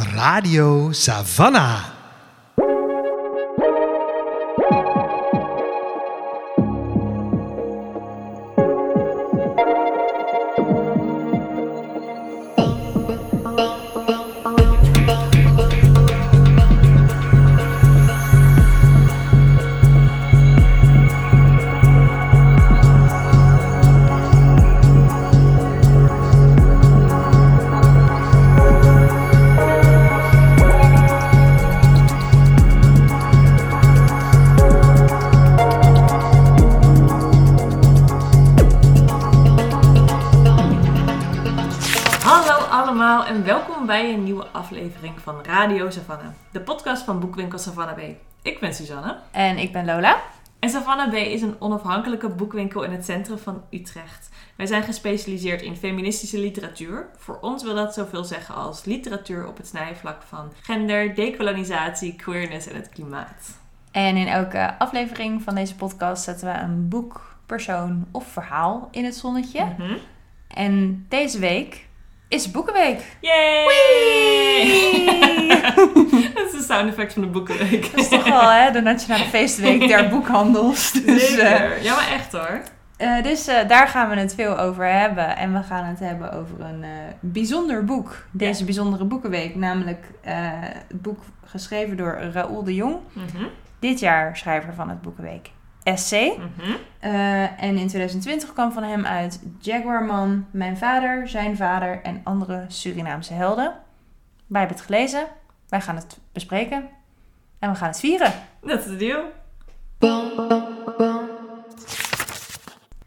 Radio Savannah. Radio Savannah, de podcast van boekwinkel Savannah B. Ik ben Suzanne En ik ben Lola. en Savannah B is een onafhankelijke boekwinkel in het centrum van Utrecht. Wij zijn gespecialiseerd in feministische literatuur. Voor ons wil dat zoveel zeggen als literatuur op het snijvlak van gender, decolonisatie, queerness en het klimaat. En in elke aflevering van deze podcast zetten we een boek, persoon of verhaal in het zonnetje. Mhm. En deze week is Boekenweek. Yay! Dat is de sound effect van de boekenweek. Dat is toch wel hè, de Nationale Feestweek der boekhandels. Dus, eh. Ja, maar echt hoor. eh, dus eh, daar gaan we het veel over hebben. En we gaan het hebben over een bijzonder boek. Deze bijzondere Boekenweek. Namelijk het boek geschreven door Raoul de Jong. Mhm. Dit jaar schrijver van het Boekenweek Essay. Eh, en in 2020 kwam van hem uit Jaguarman, Mijn Vader, Zijn Vader en andere Surinaamse helden. Wij hebben het gelezen, wij gaan het bespreken en we gaan het vieren. Dat is de deal.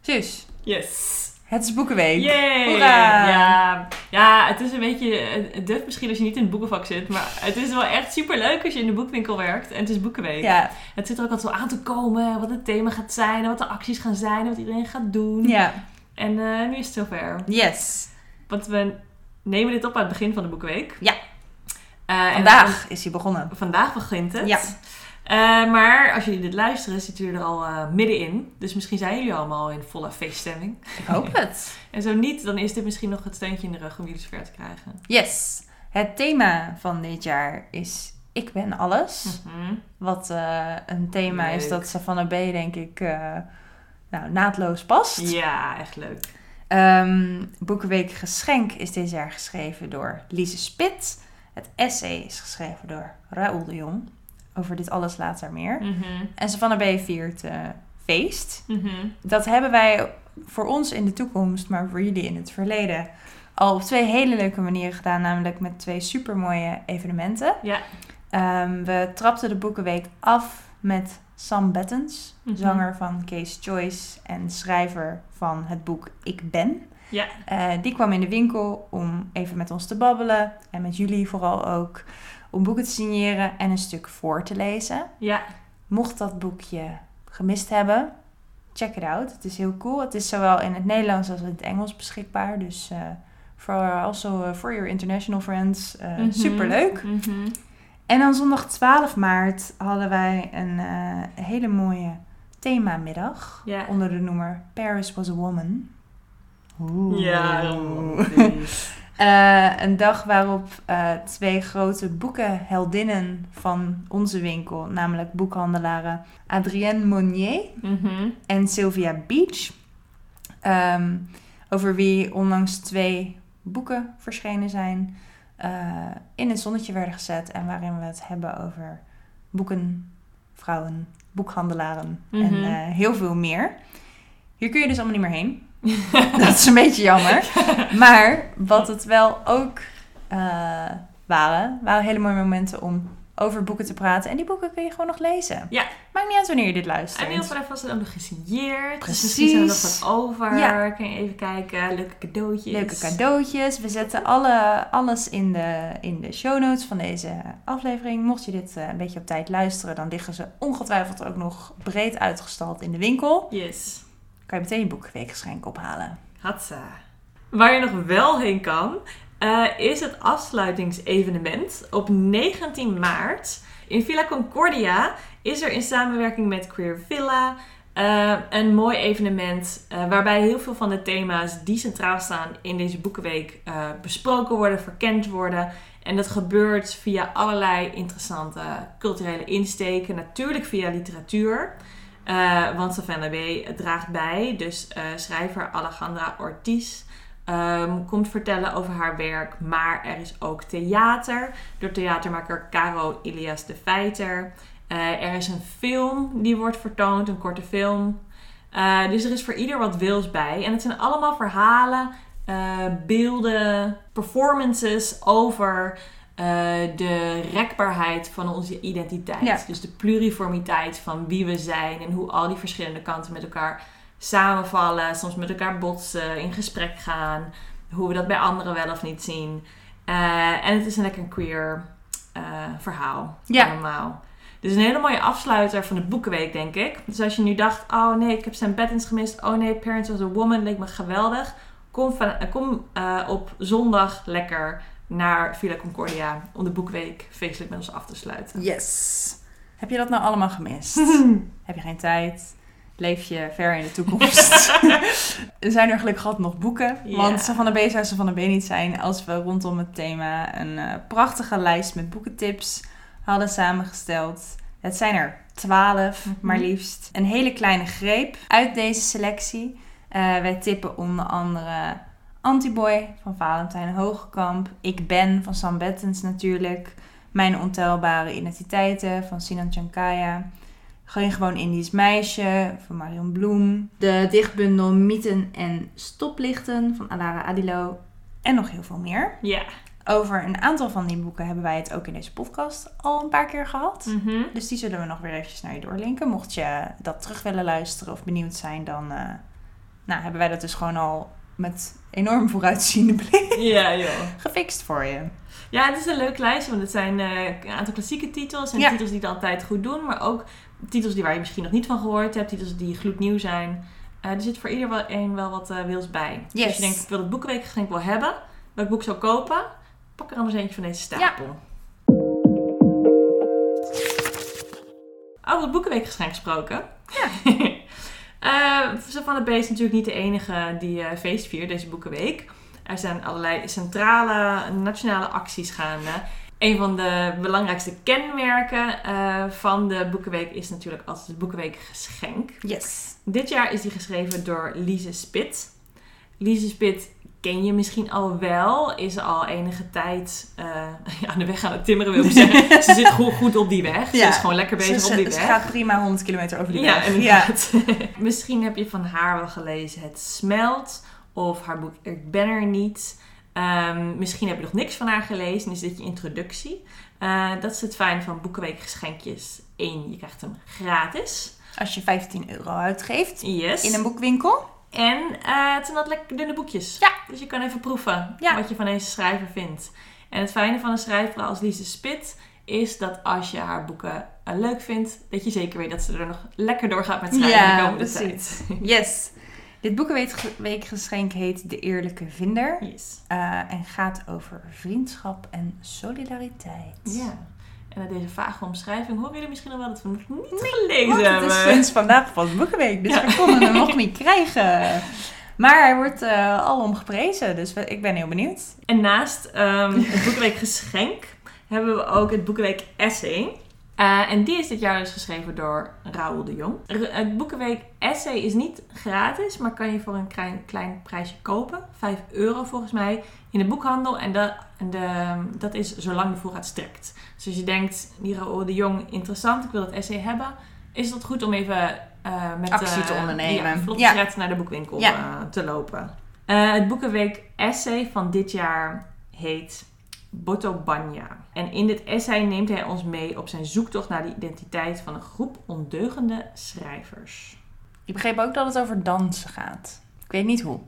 Suus, Yes. Het is Boekenweek. Yay! Hoera! Ja. ja, het is een beetje het duf misschien als je niet in het boekenvak zit. Maar het is wel echt super leuk als je in de boekwinkel werkt. En het is boekenweek. Ja, Het zit er ook altijd zo aan te komen. Wat het thema gaat zijn. En wat de acties gaan zijn. En wat iedereen gaat doen. ja, En eh, nu is het zover. yes. Want we nemen dit op aan het begin van de boekenweek. Ja. Eh, en Vandaag is hij begonnen. Vandaag begint het. Ja. Eh, maar als jullie dit luisteren, zitten jullie er al eh, middenin. Dus misschien zijn jullie allemaal in volle feeststemming. Ik hoop het. En zo niet, dan is dit misschien nog het steuntje in de rug om jullie zover te krijgen. Yes. Het thema van dit jaar is Ik ben alles. Mhm. Wat eh, een thema is dat Savannah B denk ik nou, naadloos past. Ja, echt leuk. Ehm, Boekenweek Geschenk is dit jaar geschreven door Lise Spit. Het essay is geschreven door Raoul de Jong. Over dit alles later meer. Mhm. En Savannah B viert feest. Mhm. Dat hebben wij voor ons in de toekomst, maar voor jullie in het verleden... al op twee hele leuke manieren gedaan. Namelijk met twee supermooie evenementen. Ja. Ehm, we trapten de Boekenweek af met Sam Bettens. Mhm. Zanger van Case Choice en schrijver van het boek Ik Ben. Ja. Eh, die kwam in de winkel om even met ons te babbelen. En met jullie vooral ook. Om boeken te signeren en een stuk voor te lezen. Ja. Mocht dat boekje gemist hebben, check it out. Het is heel cool. Het is zowel in het Nederlands als in het Engels beschikbaar. Dus eh for also eh, for your international friends. eh Mhm. Superleuk. Mhm. En dan zondag 12 maart hadden wij een eh, hele mooie themamiddag. Ja. Onder de noemer Paris was a Woman. Oeh. Ja, romantisch. Eh, een dag waarop eh, twee grote boekenheldinnen van onze winkel, namelijk boekhandelaren Adrienne Monnier Mhm. en Sylvia Beach, ehm, over wie onlangs twee boeken verschenen zijn, eh, in het zonnetje werden gezet en waarin we het hebben over boeken, vrouwen, boekhandelaren en Mhm. heel veel meer. Hier kun je dus allemaal niet meer heen. Dat is een beetje jammer. Maar wat het wel ook eh, waren, waren hele mooie momenten om over boeken te praten. En die boeken kun je gewoon nog lezen. Ja. Maakt niet uit wanneer je dit En luistert. heel veel zijn ook nog gesigneerd. Dus Precies. misschien zijn er nog wat over. Ja. Kun je even kijken. Leuke cadeautjes. Leuke cadeautjes. We zetten alle, alles in de, in de show notes van deze aflevering. Mocht je dit eh, een beetje op tijd luisteren, dan liggen ze ongetwijfeld ook nog breed uitgestald in de winkel. Yes. Kan je meteen je boekweekgeschenk ophalen. Hatsa. Waar je nog wel heen kan, eh, is het afsluitingsevenement op 19 maart. In Villa Concordia is er in samenwerking met Queer Villa eh, een mooi evenement eh, waarbij heel veel van de thema's die centraal staan in deze boekenweek besproken worden, verkend worden En dat gebeurt via allerlei interessante culturele insteken. Natuurlijk via literatuur. Uh, want Savannah B. draagt bij. Dus uh, schrijver Alejandra Ortiz um, komt vertellen over haar werk. Maar er is ook theater. Door theatermaker Caro Ilias de Feiter. Uh, er is een film die wordt vertoond. Een korte film. dus er is voor ieder wat wils bij. En het zijn allemaal verhalen, beelden, performances over uh, de rekbaarheid van onze identiteit. Dus de pluriformiteit van wie we zijn en hoe al die verschillende kanten met elkaar samenvallen, soms met elkaar botsen, in gesprek gaan, hoe we dat bij anderen wel of niet zien. Uh, en het is een lekker queer uh, verhaal. Ja. Allemaal. Dus een hele mooie afsluiter van de Boekenweek, denk ik. Dus als je nu dacht, oh nee, ik heb Sam Bettins gemist. Oh nee, Parents of a Woman leek me geweldig. Kom, van, kom op zondag lekker naar Villa Concordia om de boekweek feestelijk met ons af te sluiten. Yes. Heb je dat nou allemaal gemist? Heb je geen tijd? Leef je ver in de toekomst? er zijn er gelukkig altijd nog boeken. Yeah. Want van de B zou ze van de B niet zijn als we rondom het thema een uh, prachtige lijst met boekentips hadden samengesteld. Het zijn er twaalf, mm -hmm. maar liefst. Een hele kleine greep uit deze selectie. Uh, wij tippen onder andere Antiboy van Valentijn Hoogkamp. Ik ben van Sam Bettens natuurlijk. Mijn ontelbare identiteiten van Sinan Chankaya. Geen gewoon Indisch meisje van Marion Bloem. De dichtbundel Mythen en Stoplichten van Alara Adilo. En nog heel veel meer. Ja. Over een aantal van die boeken hebben wij het ook in deze podcast al een paar keer gehad. Mm -hmm. Dus die zullen we nog weer eventjes naar je doorlinken. Mocht je dat terug willen luisteren of benieuwd zijn, dan uh, nou, hebben wij dat dus gewoon al met enorm vooruitziende blik ja, joh. gefixt voor je. Ja, het is een leuk lijstje, want het zijn uh, een aantal klassieke titels. En ja. titels die het altijd goed doen, maar ook titels die waar je misschien nog niet van gehoord hebt. Titels die gloednieuw zijn. Uh, er zit voor ieder wel, een wel wat uh, wils bij. Dus yes. als je denkt, ik wil het boekenweekgeschenk wel hebben. Welk boek zou kopen? Pak er anders eentje van deze stapel. Ja. Over het boekenweekgeschenk gesproken. Ja. Uh, Savannah B is natuurlijk niet de enige die uh, feest viert deze boekenweek. Er zijn allerlei centrale nationale acties gaande. Een van de belangrijkste kenmerken uh, van de Boekenweek is natuurlijk altijd het Boekenweek geschenk. Yes. Dit jaar is die geschreven door Lise Spit. Lise Spit ken je misschien al wel. Is al enige tijd uh, aan de weg aan het timmeren, wil ik zeggen. ze zit goed, goed op die weg. Ja. Ze is gewoon lekker bezig ze, op die weg. Ze gaat prima 100 kilometer over die ja, weg. Inderdaad. Ja, misschien heb je van haar wel gelezen Het Smelt. Of haar boek Ik ben er niet. Um, misschien heb je nog niks van haar gelezen. Is dit je introductie. Uh, dat is het fijn van Boekenweek geschenkjes. Eén, je krijgt hem gratis. Als je 15 euro uitgeeft yes. in een boekwinkel. En uh, het zijn dat lekker dunne boekjes. Ja. Dus je kan even proeven ja. wat je van deze schrijver vindt. En het fijne van een schrijver als Lise Spit is dat als je haar boeken uh, leuk vindt, dat je zeker weet dat ze er nog lekker door gaat met schrijven ja, de komende precies. tijd. Yes. Dit boekenweekgeschenk heet De Eerlijke Vinder. Yes. Uh, en gaat over vriendschap en solidariteit. Ja. En uit deze vage omschrijving horen jullie misschien al wel dat we nog niet gelezen nee, hebben. Het is sinds vandaag pas Boekenweek, dus ja. we konden hem nog niet krijgen. Maar hij wordt uh, alom geprezen, dus ik ben heel benieuwd. En naast um, het Boekenweek Geschenk hebben we ook het Boekenweek Essay. Uh, en die is dit jaar dus geschreven door Raoul de Jong. Het Boekenweek Essay is niet gratis, maar kan je voor een klein, klein prijsje kopen. 5 euro volgens mij in de boekhandel. En, de, dat is zolang de voorraad strekt. Dus als je denkt, die Raoul de Jong, interessant, ik wil dat essay hebben. Is het goed om even uh, met actie te ondernemen. Ja, vlot ja. naar de boekwinkel ja. te lopen. het Boekenweek Essay van dit jaar heet Botobanya. En in dit essay neemt hij ons mee op zijn zoektocht naar de identiteit van een groep ondeugende schrijvers. Ik begreep ook dat het over dansen gaat. Ik weet niet hoe.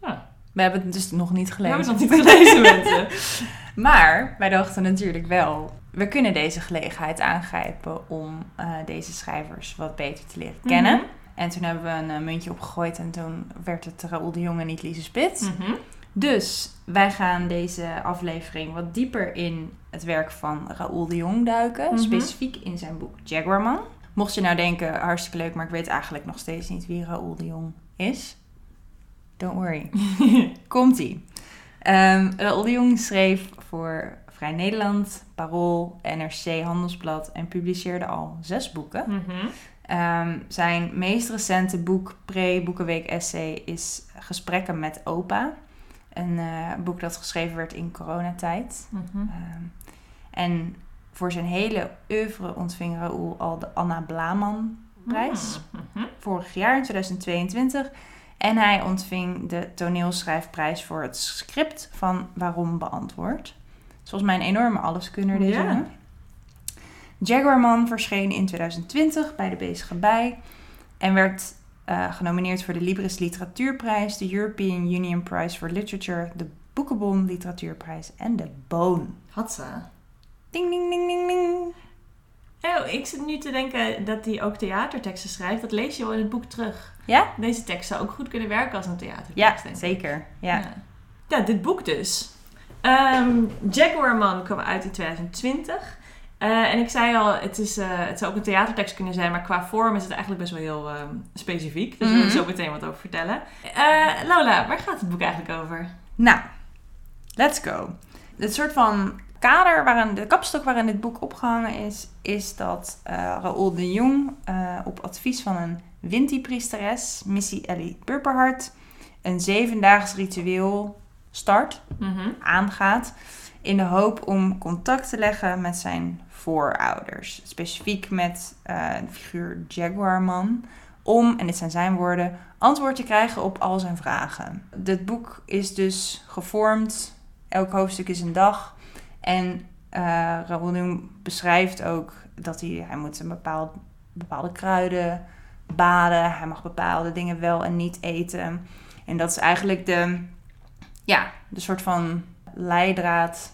Ja. We hebben het dus nog niet gelezen. We hebben het nog niet gelezen, mensen. maar wij dachten natuurlijk wel, we kunnen deze gelegenheid aangrijpen om uh, deze schrijvers wat beter te leren kennen. Mm -hmm. En toen hebben we een uh, muntje opgegooid en toen werd het Raoul de Jong en niet Lise Spits. Mm -hmm. Dus wij gaan deze aflevering wat dieper in het werk van Raoul de Jong duiken. Mm -hmm. Specifiek in zijn boek Jaguarman. Mocht je nou denken, hartstikke leuk, maar ik weet eigenlijk nog steeds niet wie Raoul de Jong is. Don't worry. Komt-ie. Um, Raoul de Jong schreef voor Vrij Nederland, Parool, NRC Handelsblad en publiceerde al zes boeken. Mhm. Ehm, zijn meest recente boek, pre-Boekenweek Essay, is Gesprekken met Opa. Een eh, boek dat geschreven werd in coronatijd. Mhm. Ehm, en voor zijn hele oeuvre ontving Raoul al de Anna Blaman prijs. Mhm. Vorig jaar, in 2022. En hij ontving de toneelschrijfprijs voor het script van Waarom beantwoord. Het is volgens mij een enorme alleskunner deze Ja. jongen. Jaguarman verscheen in 2020 bij de Bezige Bij. En werd eh, genomineerd voor de Libris Literatuurprijs, de European Union Prize for Literature, de Boekenbon Literatuurprijs en de Boon. Had ze. Ding, ding, ding, ding, ding. Oh, ik zit nu te denken dat hij ook theaterteksten schrijft. Dat lees je wel in het boek terug. Ja? Deze tekst zou ook goed kunnen werken als een theatertekst. Ja, denk ik. zeker. Ja. Ja. Ja, dit boek dus. Ehm Jaguarman kwam uit in 2020. Eh, en ik zei al, het, is, eh, het zou ook een theatertekst kunnen zijn, maar qua vorm is het eigenlijk best wel heel ehm, specifiek. Dus daar wil ik zo meteen wat over vertellen. Eh, Lola, waar gaat het boek eigenlijk over? Nou, let's go. Het soort van kader waarin de kapstok waarin dit boek opgehangen is, is dat Raoul de Jong op advies van een Winti-priesteres, Missy Ellie Purperhart, een zevendaags ritueel start, Mhm. aangaat, in de hoop om contact te leggen met zijn voorouders. Specifiek met eh, de figuur Jaguarman. Om, en dit zijn zijn woorden, antwoord te krijgen op al zijn vragen. Dit boek is dus gevormd. Elk hoofdstuk is een dag. En eh Raoul beschrijft ook dat hij, hij moet een bepaald, bepaalde kruiden baden. Hij mag bepaalde dingen wel en niet eten. En dat is eigenlijk de, ja, de soort van leidraad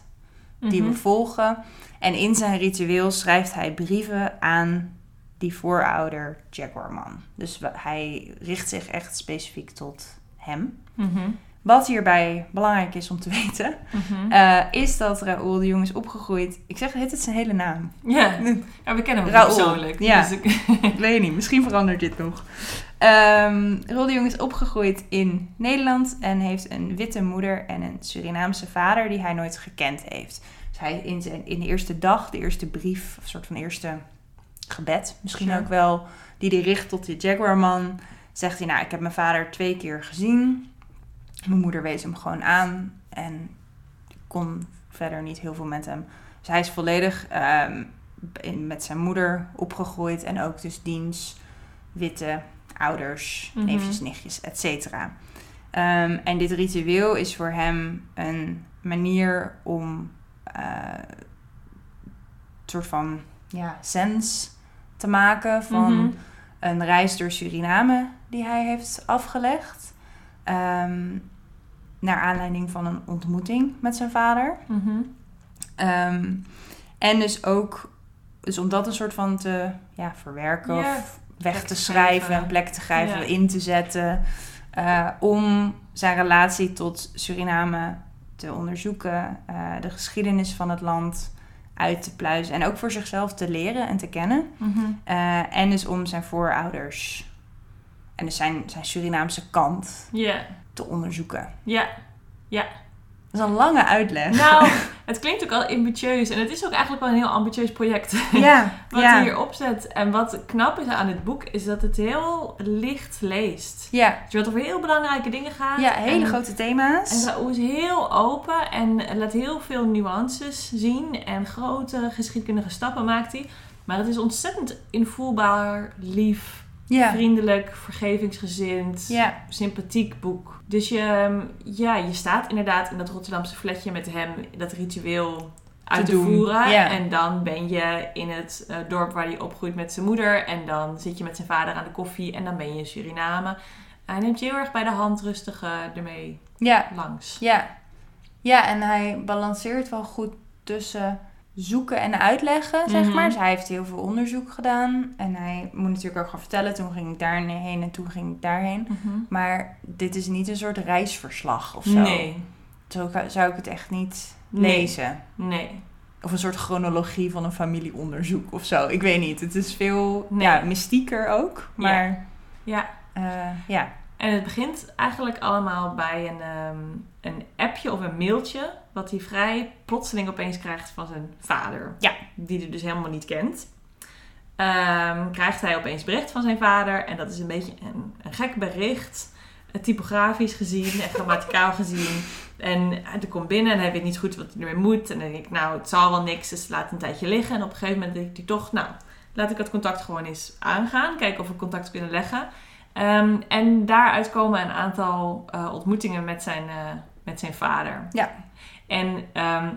die Mhm. we volgen. En in zijn ritueel schrijft hij brieven aan die voorouder Jaguarman. Dus hij richt zich echt specifiek tot hem. Mhm. Wat hierbij belangrijk is om te weten, Mhm. eh, is dat Raoul de Jong is opgegroeid. Ik zeg, het is zijn hele naam. Ja. ja, we kennen hem Raoul, persoonlijk. ja. Dus ik- weet niet, misschien verandert dit nog. Ehm Raoul de Jong is opgegroeid in Nederland en heeft een witte moeder en een Surinaamse vader die hij nooit gekend heeft. Dus hij in, zijn, in de eerste dag, de eerste brief, of een soort van eerste gebed misschien ook wel, die hij richt tot de Jaguarman, zegt hij, nou, ik heb mijn vader twee keer gezien. Mijn moeder wees hem gewoon aan en ik kon verder niet heel veel met hem. Dus hij is volledig ehm, in- met zijn moeder opgegroeid en ook dus diens witte ouders, Mhm. neefjes, nichtjes, et cetera. Ehm, en dit ritueel is voor hem een manier om soort van ja, sens te maken van Mhm. een reis door Suriname die hij heeft afgelegd. Ehm, naar aanleiding van een ontmoeting met zijn vader. Mhm. Ehm, en dus ook, dus om dat een soort van te ja, verwerken Ja, of weg te schrijven, een plek te schrijven, Ja. in te zetten. eh, om zijn relatie tot Suriname te onderzoeken, eh, de geschiedenis van het land uit te pluizen en ook voor zichzelf te leren en te kennen. Mhm. Eh, en dus om zijn voorouders en dus zijn, zijn Surinaamse kant Ja, te onderzoeken. ja. Dat is een lange uitleg. Nou, het klinkt ook al ambitieus. En het is ook eigenlijk wel een heel ambitieus project. ja, Wat ja. hij hier opzet. En wat knap is aan het boek, is dat het heel licht leest. Ja, Dus wat over heel belangrijke dingen gaat. ja, hele en, grote thema's. En Raoul is heel open en laat heel veel nuances zien. En grote geschiedkundige stappen maakt hij. Maar het is ontzettend invoelbaar, lief, ja. vriendelijk, vergevingsgezind, sympathiek boek. Dus je, ja, je staat inderdaad in dat Rotterdamse flatje met hem dat ritueel uit te, voeren. ja. En dan ben je in het eh, dorp waar hij opgroeit met zijn moeder. En dan zit je met zijn vader aan de koffie. En dan ben je in Suriname. Hij neemt je heel erg bij de hand rustig eh, ermee ja, langs. ja. Ja, en hij balanceert wel goed tussen zoeken en uitleggen, zeg Mhm. maar. Dus hij heeft heel veel onderzoek gedaan. En hij moet natuurlijk ook gaan vertellen, toen ging ik daarheen en toen ging ik daarheen. Maar dit is niet een soort reisverslag of zo. Nee, Zo zou ik het echt niet Nee. lezen. nee. Of een soort chronologie van een familieonderzoek of zo. Ik weet niet. Het is veel Nee. ja, mystieker ook. Maar Ja, eh, ja. En het begint eigenlijk allemaal bij een, ehm, een appje of een mailtje... wat hij vrij plotseling opeens krijgt van zijn vader. Ja. Die hij dus helemaal niet kent. Ehm, krijgt hij opeens bericht van zijn vader. En dat is een beetje een, een gek bericht. eh, Typografisch gezien en grammaticaal gezien. En hij komt binnen en hij weet niet goed wat hij ermee moet. En dan denk ik, nou, het zal wel niks, dus laat een tijdje liggen. En op een gegeven moment denkt hij toch, nou, laat ik het contact gewoon eens aangaan. Kijken of we contact kunnen leggen. Ehm, en daaruit komen een aantal eh, ontmoetingen met zijn, eh, met zijn vader. Ja. En ehm,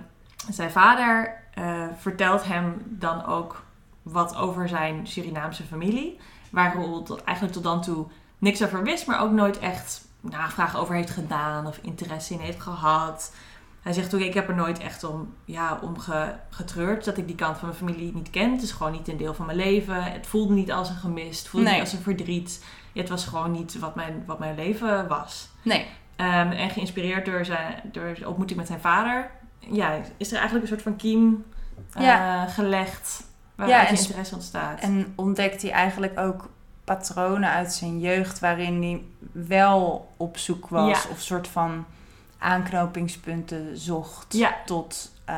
zijn vader eh, vertelt hem dan ook wat over zijn Surinaamse familie. Waar Roel tot, eigenlijk tot dan toe niks over wist, maar ook nooit echt navraag over heeft gedaan of interesse in heeft gehad. Hij zegt ook, ik heb er nooit echt om, ja, om ge- getreurd dat ik die kant van mijn familie niet ken. Het is gewoon niet een deel van mijn leven. Het voelde niet als een gemist, het voelde Nee. niet als een verdriet. Het was gewoon niet wat mijn, wat mijn leven was. Nee. Ehm, en geïnspireerd door, zijn, door de ontmoeting met zijn vader, ja, is er eigenlijk een soort van kiem eh, Ja. gelegd Ja, waaruit en sp- interesse ontstaat. En ontdekt hij eigenlijk ook patronen uit zijn jeugd waarin hij wel op zoek was Ja. of soort van aanknopingspunten zocht Ja. tot, eh,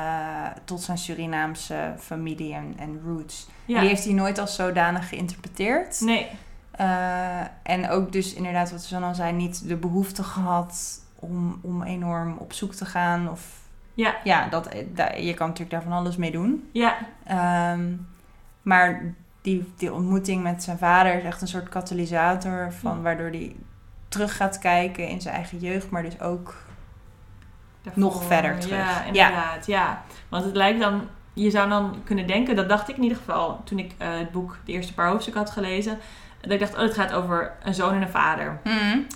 tot zijn Surinaamse familie en, en roots. ja. Die heeft hij nooit als zodanig geïnterpreteerd. Nee, Eh, en ook dus inderdaad, wat Suzanne al zei, niet de behoefte gehad om, om enorm op zoek te gaan. Of, Ja. ja dat, da- je kan natuurlijk daar van alles mee doen. ja, Ehm, maar die, die ontmoeting met zijn vader is echt een soort katalysator van Ja. waardoor hij terug gaat kijken in zijn eigen jeugd, maar dus ook daarvoor, Nog verder terug. Ja, inderdaad. Ja. Want het lijkt dan, je zou dan kunnen denken, dat dacht ik in ieder geval toen ik eh, het boek, de eerste paar hoofdstukken had gelezen. Dat ik dacht, oh, het gaat over een zoon en een vader.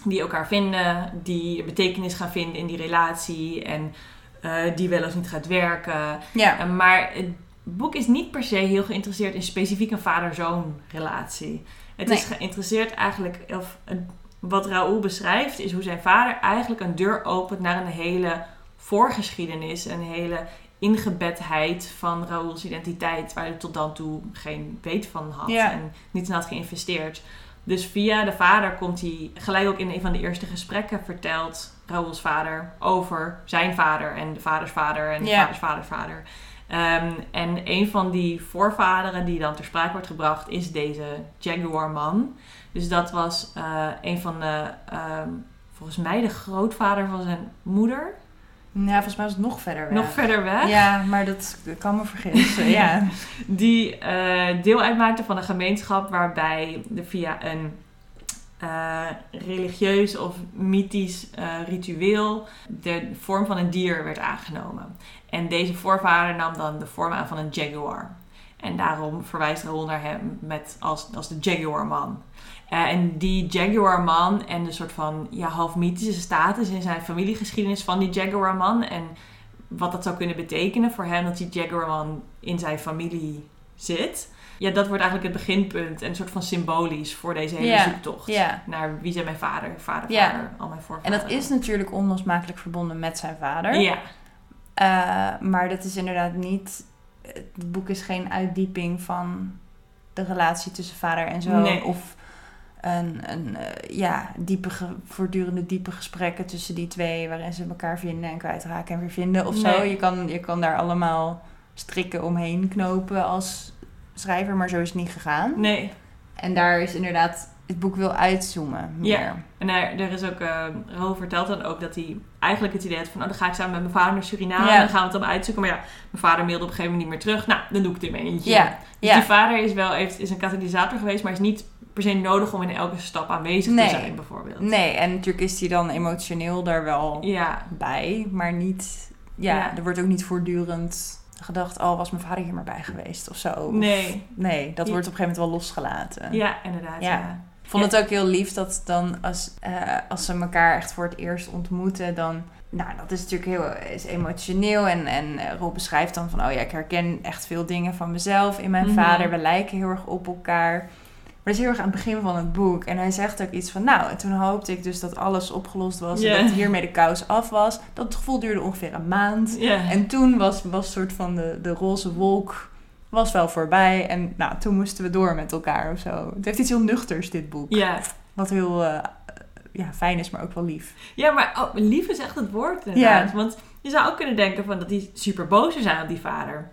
Die elkaar vinden, die betekenis gaan vinden in die relatie en eh, die wel of niet gaat werken. ja. Uh, maar het boek is niet per se heel geïnteresseerd in specifiek een vader-zoon relatie. Het is geïnteresseerd eigenlijk, of wat Raoul beschrijft, is hoe zijn vader eigenlijk een deur opent naar een hele voorgeschiedenis, een hele ingebedheid van Raoul's identiteit, waar hij tot dan toe geen weet van had Ja. en niet in had geïnvesteerd. Dus via de vader komt hij gelijk ook in een van de eerste gesprekken vertelt Raoul's vader over zijn vader en de vaders vader en de Ja. vaders vaders vader. Ehm, en een van die voorvaderen die dan ter sprake wordt gebracht is deze Jaguar-man. Dus dat was eh, een van de, ehm, volgens mij de grootvader van zijn moeder. Ja, volgens mij was het nog verder weg. Nog verder weg. Ja, maar dat kan me vergissen. ja. Die eh, deel uitmaakte van een gemeenschap waarbij er via een eh, religieus of mythisch eh, ritueel de vorm van een dier werd aangenomen. En deze voorvader nam dan de vorm aan van een jaguar. En daarom verwijst Raoul naar hem met als, als de Jaguar-man. Eh, en die Jaguar-man en de soort van ja, half mythische status in zijn familiegeschiedenis van die Jaguar-man. En wat dat zou kunnen betekenen voor hem dat die Jaguar-man in zijn familie zit. Ja, dat wordt eigenlijk het beginpunt en een soort van symbolisch voor deze hele zoektocht. Naar wie zijn mijn vader, vader, Ja. vader, al mijn En voorvaderen. dat is natuurlijk onlosmakelijk verbonden met zijn vader. Ja, Eh, maar dat is inderdaad niet. Het boek is geen uitdieping van de relatie tussen vader en zoon. Nee. Of een, een eh, ja, diepe, voortdurende diepe gesprekken tussen die twee. waarin ze elkaar vinden en kwijtraken en weer vinden of zo. Je kan, je kan daar allemaal strikken omheen knopen als schrijver, maar zo is het niet gegaan. nee. En daar is inderdaad. Het boek wil uitzoomen. Meer. Ja. En er, er is ook, uh, Raoul vertelt dan ook dat hij eigenlijk het idee had van, oh, dan ga ik samen met mijn vader naar Suriname Ja. en dan gaan we het dan uitzoeken. Maar ja, mijn vader mailde op een gegeven moment niet meer terug. Nou, dan doe ik het in mijn eentje. Ja, Dus ja. die vader is wel heeft, is een katalysator geweest, maar is niet per se nodig om in elke stap aanwezig Nee. te zijn, bijvoorbeeld. Nee, en natuurlijk is hij dan emotioneel daar wel Ja, bij, maar niet. Ja, er wordt ook niet voortdurend gedacht, oh, was mijn vader hier maar bij geweest of zo. Of- nee. nee, dat wordt op een gegeven moment wel losgelaten. Ja, inderdaad. Ja. Vond het ook heel lief dat dan als, eh, als ze elkaar echt voor het eerst ontmoeten, dan. Nou, dat is natuurlijk heel is emotioneel. En, en eh, Rob beschrijft dan van: oh ja, ik herken echt veel dingen van mezelf in mijn Mhm. vader. We lijken heel erg op elkaar. Maar dat is heel erg aan het begin van het boek. En hij zegt ook iets van: Nou, en toen hoopte ik dus dat alles opgelost was. En dat hiermee de kous af was. Dat gevoel duurde ongeveer een maand. En toen was, was soort van de, de roze wolk was wel voorbij. En nou, toen moesten we door met elkaar of zo. Het heeft iets heel nuchters, dit boek. ja. Wat heel, eh, ja, fijn is, maar ook wel lief. Ja, maar oh, lief is echt het woord inderdaad. Want je zou ook kunnen denken van dat hij super boos zijn op die vader.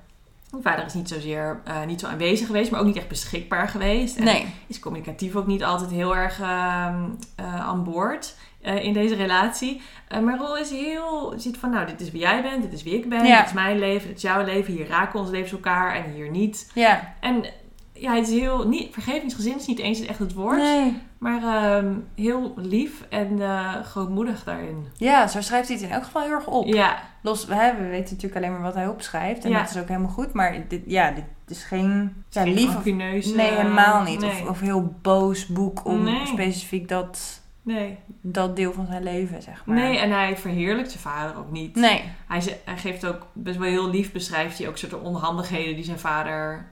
Die vader is niet zozeer uh, niet zo aanwezig geweest, maar ook niet echt beschikbaar geweest. En Nee. is communicatief ook niet altijd heel erg ehm, eh, aan boord eh, in deze relatie. Eh, maar Roel is heel, ziet van nou, dit is wie jij bent, dit is wie ik ben, Ja. dit is mijn leven, dit is jouw leven. Hier raken onze levens elkaar en hier niet. Ja. En ja, het is heel, niet, vergevingsgezind is niet eens echt het woord, Nee. maar ehm, heel lief en eh, grootmoedig daarin. Ja, zo schrijft hij het in elk geval heel erg op. Ja, Los, hè, we weten natuurlijk alleen maar wat hij opschrijft. En Ja. dat is ook helemaal goed. Maar dit, ja, dit is geen, ja, lief of... Nee, helemaal niet. Nee. Of, of heel boos boek om Nee. specifiek dat, nee. dat deel van zijn leven, zeg maar. nee, en hij verheerlijkt zijn vader ook niet. Nee. Hij, ze- hij geeft ook best wel heel lief, beschrijft hij ook soort onhandigheden die zijn vader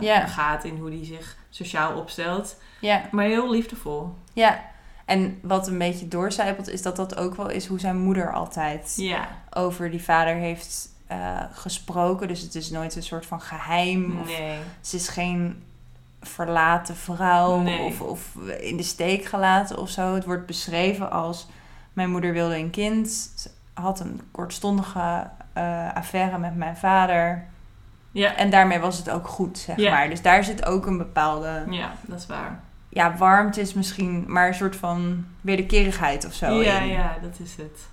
Ja. begaat in hoe hij zich sociaal opstelt. Ja. Maar heel liefdevol. Ja. En wat een beetje doorcijpelt is dat dat ook wel is hoe zijn moeder altijd Ja, over die vader heeft eh, gesproken. Dus het is nooit een soort van geheim. Of nee. ze is geen verlaten vrouw Nee. of, of in de steek gelaten of zo. Het wordt beschreven als mijn moeder wilde een kind, Ze had een kortstondige eh, affaire met mijn vader. Ja, En daarmee was het ook goed, zeg Ja. maar. Dus daar zit ook een bepaalde... ja, dat is waar. Ja, warmte is misschien maar een soort van wederkerigheid of zo. ja, in. ja, dat is het.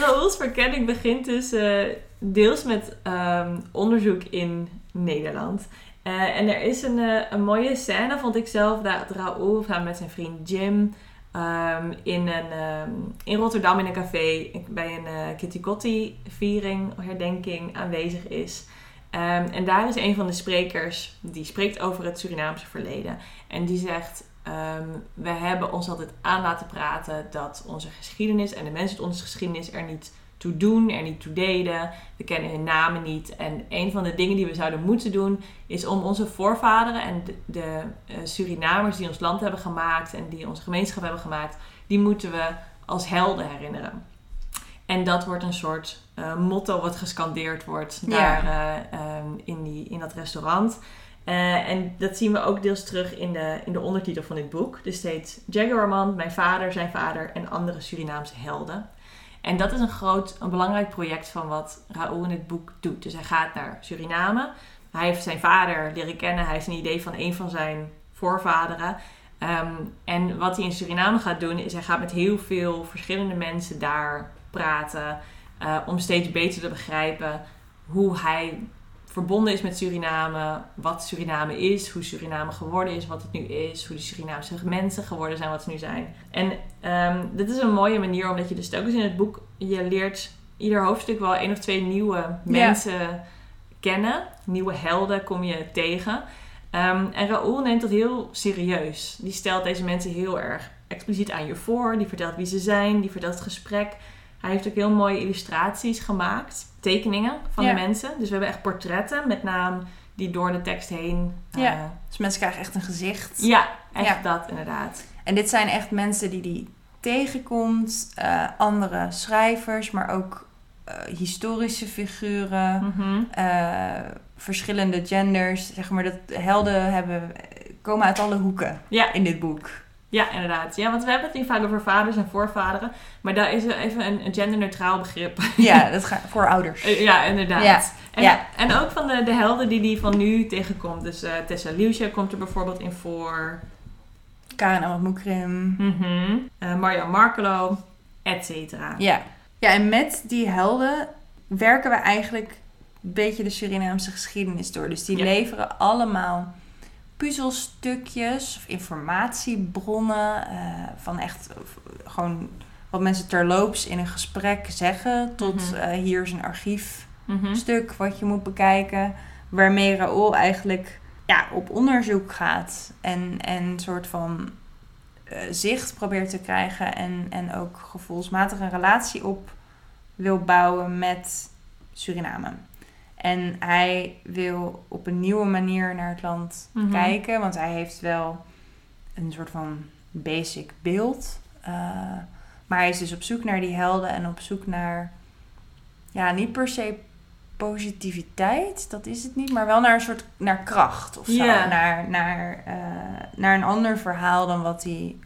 Raoul's verkenning begint dus eh, deels met ehm, onderzoek in Nederland. Eh, en er is een, eh, een mooie scène, vond ik zelf, dat Raoul samen met zijn vriend Jim ehm, in, een, ehm, in Rotterdam in een café bij een eh Kitty Kotti viering, herdenking aanwezig is. Ehm, en daar is een van de sprekers die spreekt over het Surinaamse verleden. En die zegt: We hebben ons altijd aan laten praten dat onze geschiedenis en de mensen uit onze geschiedenis er niet toe doen, er niet toe deden. We kennen hun namen niet. En een van de dingen die we zouden moeten doen is om onze voorvaderen en de, de eh, Surinamers die ons land hebben gemaakt en die onze gemeenschap hebben gemaakt, die moeten we als helden herinneren. En dat wordt een soort eh, motto wat gescandeerd wordt Ja. daar eh, ehm, in, die, in dat restaurant. En dat zien we ook deels terug in de, in de ondertitel van dit boek. Dus steeds Jaguarman, mijn vader, zijn vader en andere Surinaamse helden. En dat is een groot, een belangrijk project van wat Raoul in dit boek doet. Dus hij gaat naar Suriname. Hij heeft zijn vader leren kennen. Hij heeft een idee van een van zijn voorvaderen. Ehm, en wat hij in Suriname gaat doen, is hij gaat met heel veel verschillende mensen daar praten. eh, om steeds beter te begrijpen hoe hij verbonden is met Suriname. Wat Suriname is, hoe Suriname geworden is, wat het nu is. Hoe de Surinaamse mensen geworden zijn, wat ze nu zijn. En ehm, dit is een mooie manier, omdat je dus telkens in het boek... je leert ieder hoofdstuk wel één of twee nieuwe mensen kennen. Nieuwe helden kom je tegen. Ehm, en Raoul neemt dat heel serieus. Die stelt deze mensen heel erg expliciet aan je voor. Die vertelt wie ze zijn, die vertelt het gesprek. Hij heeft ook heel mooie illustraties gemaakt. Tekeningen van Ja. de mensen. Dus we hebben echt portretten met naam die door de tekst heen... eh, Ja. Dus mensen krijgen echt een gezicht. ja, echt Ja. dat inderdaad. En dit zijn echt mensen die die tegenkomt. eh, andere schrijvers, maar ook eh, historische figuren. Mhm. eh, verschillende genders. Zeg maar dat helden hebben, komen uit alle hoeken Ja, in dit boek. Ja, inderdaad. Ja, want we hebben het hier vaak over vaders en voorvaderen. Maar daar is even een, genderneutraal begrip. Ja, dat gaat voor ouders. Eh, ja, inderdaad. Ja, En, ja. en ook van de, de helden die die van nu tegenkomt. Dus eh, Tessa Liusje komt er bijvoorbeeld in voor. Karen Ahmad Moukrim. Mhm. Eh, Mario Markelo, et cetera. Ja. ja, en met die helden werken we eigenlijk een beetje de Surinaamse geschiedenis door. Dus die Ja. leveren allemaal puzzelstukjes of informatiebronnen eh, van echt gewoon wat mensen terloops in een gesprek zeggen tot Mhm. eh, hier is een archiefstuk Mhm. wat je moet bekijken waarmee Raoul eigenlijk ja, op onderzoek gaat en en een soort van eh, zicht probeert te krijgen en, en ook gevoelsmatig een relatie op wil bouwen met Suriname. En hij wil op een nieuwe manier naar het land Mhm. kijken, want hij heeft wel een soort van basic beeld. eh, maar hij is dus op zoek naar die helden en op zoek naar, ja, niet per se positiviteit, dat is het niet, maar wel naar een soort naar kracht of zo. Naar, naar, eh, naar een ander verhaal dan wat hij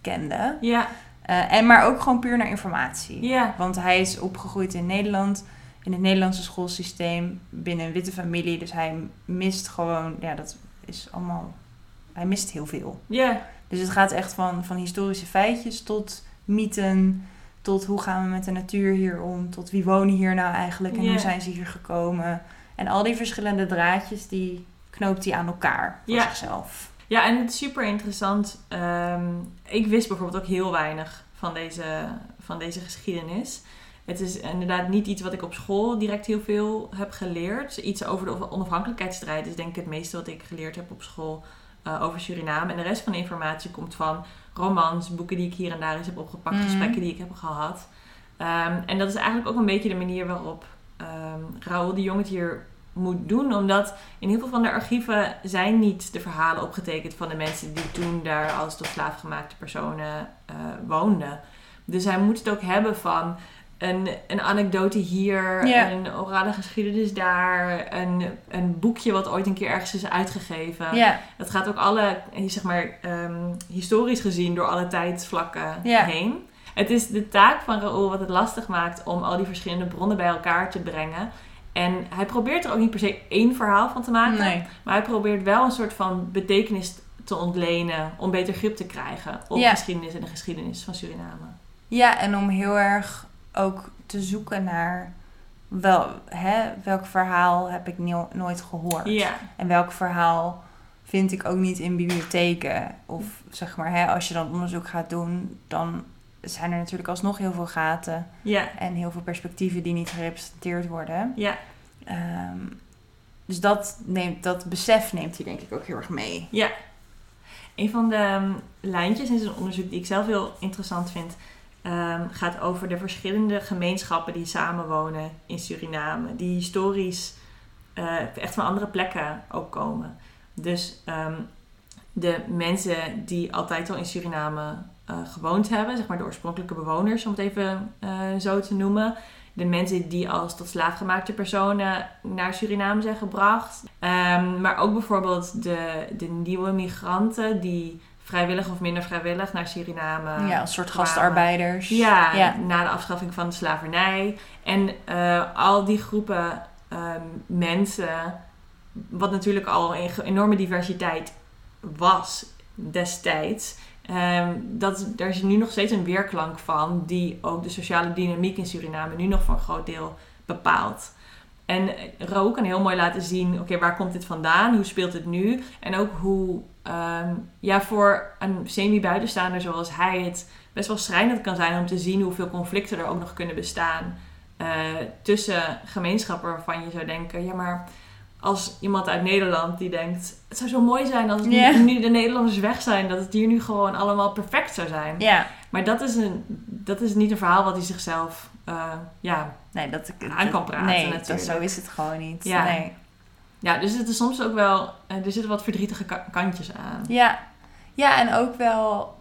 kende. Ja, Eh, en maar ook gewoon puur naar informatie. Ja. Want hij is opgegroeid in Nederland, in het Nederlandse schoolsysteem, binnen een witte familie. Dus hij mist gewoon, ja, dat is allemaal, hij mist heel veel. Ja. Dus het gaat echt van, van historische feitjes tot mythen, tot hoe gaan we met de natuur hier om, tot wie wonen hier nou eigenlijk en hoe zijn ze hier gekomen. En al die verschillende draadjes, die knoopt hij aan elkaar voor Ja. zichzelf. Ja, en het is super interessant. Ehm, ik wist bijvoorbeeld ook heel weinig van deze, van deze geschiedenis. Het is inderdaad niet iets wat ik op school direct heel veel heb geleerd. Iets over de onafhankelijkheidsstrijd is denk ik het meeste wat ik geleerd heb op school eh, over Suriname. En de rest van de informatie komt van romans, boeken die ik hier en daar eens heb opgepakt, Mhm. gesprekken die ik heb gehad. Ehm, en dat is eigenlijk ook een beetje de manier waarop ehm Raoul de Jong het hier moet doen. Omdat in heel veel van de archieven zijn niet de verhalen opgetekend van de mensen die toen daar als tot slaafgemaakte personen eh, woonden. Dus hij moet het ook hebben van een, een anekdote hier, een orale geschiedenis daar, een, een boekje wat ooit een keer ergens is uitgegeven. Ja, Het gaat ook alle, zeg maar, ehm, historisch gezien door alle tijdsvlakken heen. Het is de taak van Raoul wat het lastig maakt om al die verschillende bronnen bij elkaar te brengen. En hij probeert er ook niet per se één verhaal van te maken. nee. Maar hij probeert wel een soort van betekenis te ontlenen om beter grip te krijgen op geschiedenis en de geschiedenis van Suriname. Ja, en om heel erg ook te zoeken naar wel, hè, welk verhaal heb ik no- nooit gehoord. Ja, En welk verhaal vind ik ook niet in bibliotheken. Of zeg maar, hè, als je dan onderzoek gaat doen, dan zijn er natuurlijk alsnog heel veel gaten ja, en heel veel perspectieven die niet gerepresenteerd worden. ja. Ehm, dus dat, neemt, dat besef neemt hij denk ik ook heel erg mee. Ja. Een van de ehm, lijntjes in zijn onderzoek die ik zelf heel interessant vind, ehm, gaat over de verschillende gemeenschappen die samenwonen in Suriname. Die historisch eh, echt van andere plekken ook komen. Dus ehm, de mensen die altijd al in Suriname eh, gewoond hebben, zeg maar de oorspronkelijke bewoners, om het even eh, zo te noemen. De mensen die als tot slaafgemaakte personen naar Suriname zijn gebracht. Ehm, maar ook bijvoorbeeld de, de nieuwe migranten die vrijwillig of minder vrijwillig naar Suriname ja, als soort kwamen. gastarbeiders. Ja, ja. na de afschaffing van de slavernij. En eh, al die groepen ehm, mensen, wat natuurlijk al een enorme diversiteit was destijds. ehm, dat, daar is nu nog steeds een weerklank van, die ook de sociale dynamiek in Suriname nu nog voor een groot deel bepaalt. En Raoul kan heel mooi laten zien, oké, waar komt dit vandaan? Hoe speelt het nu? En ook hoe, ehm, ja, voor een semi-buitenstaander zoals hij het best wel schrijnend kan zijn om te zien hoeveel conflicten er ook nog kunnen bestaan eh, tussen gemeenschappen waarvan je zou denken, ja, maar als iemand uit Nederland die denkt, het zou zo mooi zijn als Ja. nu, nu de Nederlanders weg zijn, dat het hier nu gewoon allemaal perfect zou zijn. Ja, Maar dat is, een, dat is niet een verhaal wat hij zichzelf, eh, ja, nee, dat Aan kan praten Nee, dat, zo is het gewoon niet. Ja. Nee. Ja, dus het is soms ook wel, eh, er zitten wat verdrietige ka- kantjes aan. Ja. ja, en ook wel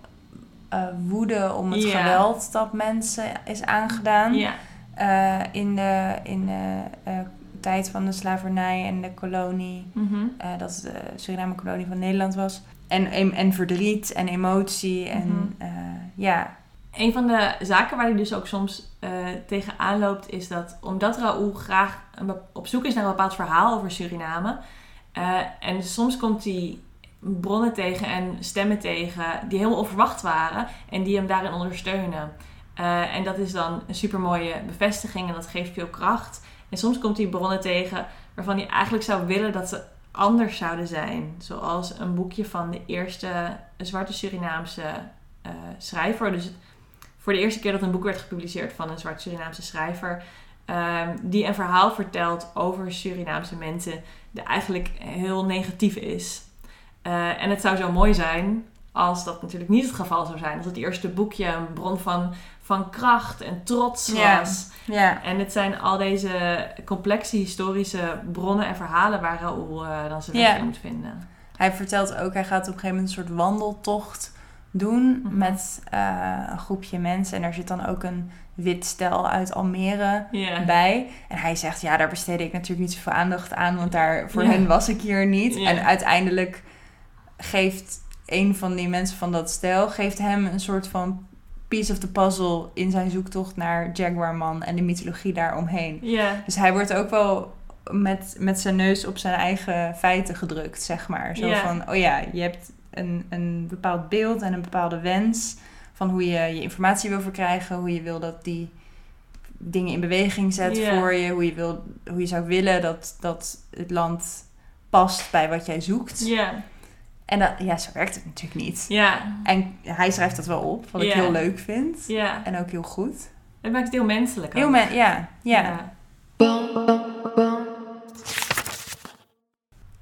eh, woede om het Ja. geweld dat mensen is aangedaan. Ja, Eh, in de, in de tijd van de slavernij en de kolonie. mhm. eh, dat de Suriname-kolonie van Nederland was. En, en, en verdriet en emotie. En Mhm. ja, Een van de zaken waar hij dus ook soms eh tegenaan loopt, is dat omdat Raoul graag op zoek is naar een bepaald verhaal over Suriname. eh, en soms komt hij bronnen tegen en stemmen tegen die helemaal onverwacht waren en die hem daarin ondersteunen. Eh, en dat is dan een supermooie bevestiging en dat geeft veel kracht. En soms komt hij bronnen tegen waarvan hij eigenlijk zou willen dat ze anders zouden zijn. Zoals een boekje van de eerste zwarte Surinaamse schrijver. Dus voor de eerste keer dat een boek werd gepubliceerd van een zwart Surinaamse schrijver. ehm, die een verhaal vertelt over Surinaamse mensen. Die eigenlijk heel negatief is. Eh, en het zou zo mooi zijn als dat natuurlijk niet het geval zou zijn. Als het eerste boekje een bron van, van kracht en trots was. ja, En het zijn al deze complexe historische bronnen en verhalen waar Raoul eh, dan zijn Ja. weg in moet vinden. hij vertelt ook, hij gaat op een gegeven moment een soort wandeltocht doen Mhm. met eh, een groepje mensen. En daar zit dan ook een wit stel uit Almere bij. En hij zegt, ja, daar besteedde ik natuurlijk niet zoveel aandacht aan, want daar, voor hen was ik hier niet. En uiteindelijk geeft een van die mensen van dat stel, geeft hem een soort van piece of the puzzle in zijn zoektocht naar Jaguarman en de mythologie daaromheen. Dus hij wordt ook wel met, met zijn neus op zijn eigen feiten gedrukt, zeg maar. Zo van, oh ja, je hebt een, een bepaald beeld en een bepaalde wens van hoe je je informatie wil verkrijgen, hoe je wil dat die dingen in beweging zet voor je, hoe je, wil, hoe je zou willen dat, dat het land past bij wat jij zoekt. Ja. En dat, ja, zo werkt het natuurlijk niet. Ja. En hij schrijft dat wel op, wat ik heel leuk vind. Ja. En ook heel goed. Het maakt het heel menselijk. Heel men, ja, ja.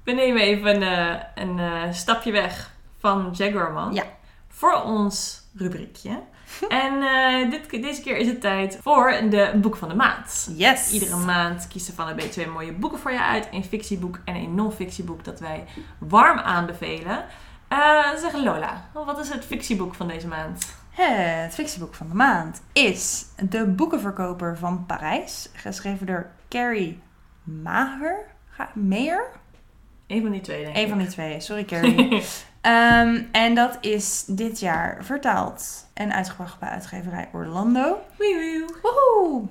We nemen even een, eh, een eh, stapje weg van Jaguarman. Ja. Voor ons rubriekje. en eh, dit, deze keer is het tijd voor de boek van de maand. Yes. Iedere maand kiezen van een beetje twee mooie boeken voor je uit. Een fictieboek en een non-fictieboek dat wij warm aanbevelen. Eh zeg Lola, wat is het fictieboek van deze maand? Het fictieboek van de maand is De Boekenverkoper van Parijs. Geschreven door Carrie Maher. Ga- Meyer? Een van die twee, denk ik. Een van die twee. Sorry Carrie. Ehm, en dat is dit jaar vertaald en uitgebracht bij uitgeverij Orlando. Woehoe!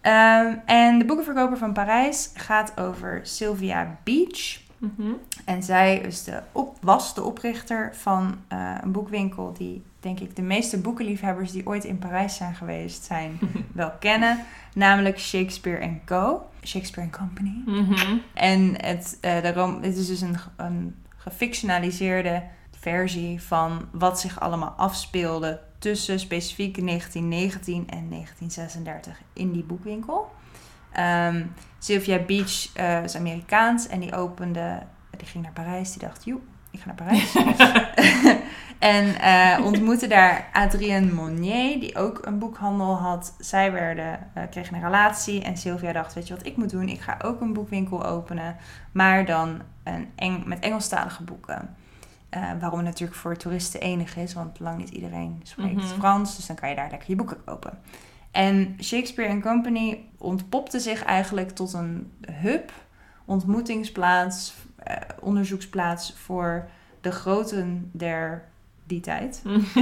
Ehm, en De Boekenverkoper van Parijs gaat over Sylvia Beach. Mhm. En zij is de op, was de oprichter van eh, een boekwinkel die, denk ik, de meeste boekenliefhebbers die ooit in Parijs zijn geweest zijn wel kennen. Namelijk Shakespeare Co. Shakespeare Company. Mhm. En het, eh, de rom- het is dus een, een gefictionaliseerde versie van wat zich allemaal afspeelde tussen specifiek 1919 en 1936 in die boekwinkel. Ehm, Sylvia Beach eh, is Amerikaans en die opende, die ging naar Parijs, die dacht, joe, ik ga naar Parijs. en eh, ontmoette daar Adrienne Monnier, die ook een boekhandel had. Zij werden, eh, kregen een relatie en Sylvia dacht, weet je wat ik moet doen? Ik ga ook een boekwinkel openen, maar dan een Eng met Engelstalige boeken. Eh, waarom het natuurlijk voor toeristen enig is, want lang niet iedereen spreekt Mhm. Frans, dus dan kan je daar lekker je boeken kopen. En Shakespeare Company ontpopte zich eigenlijk tot een hub, ontmoetingsplaats, eh, onderzoeksplaats voor de groten der die tijd.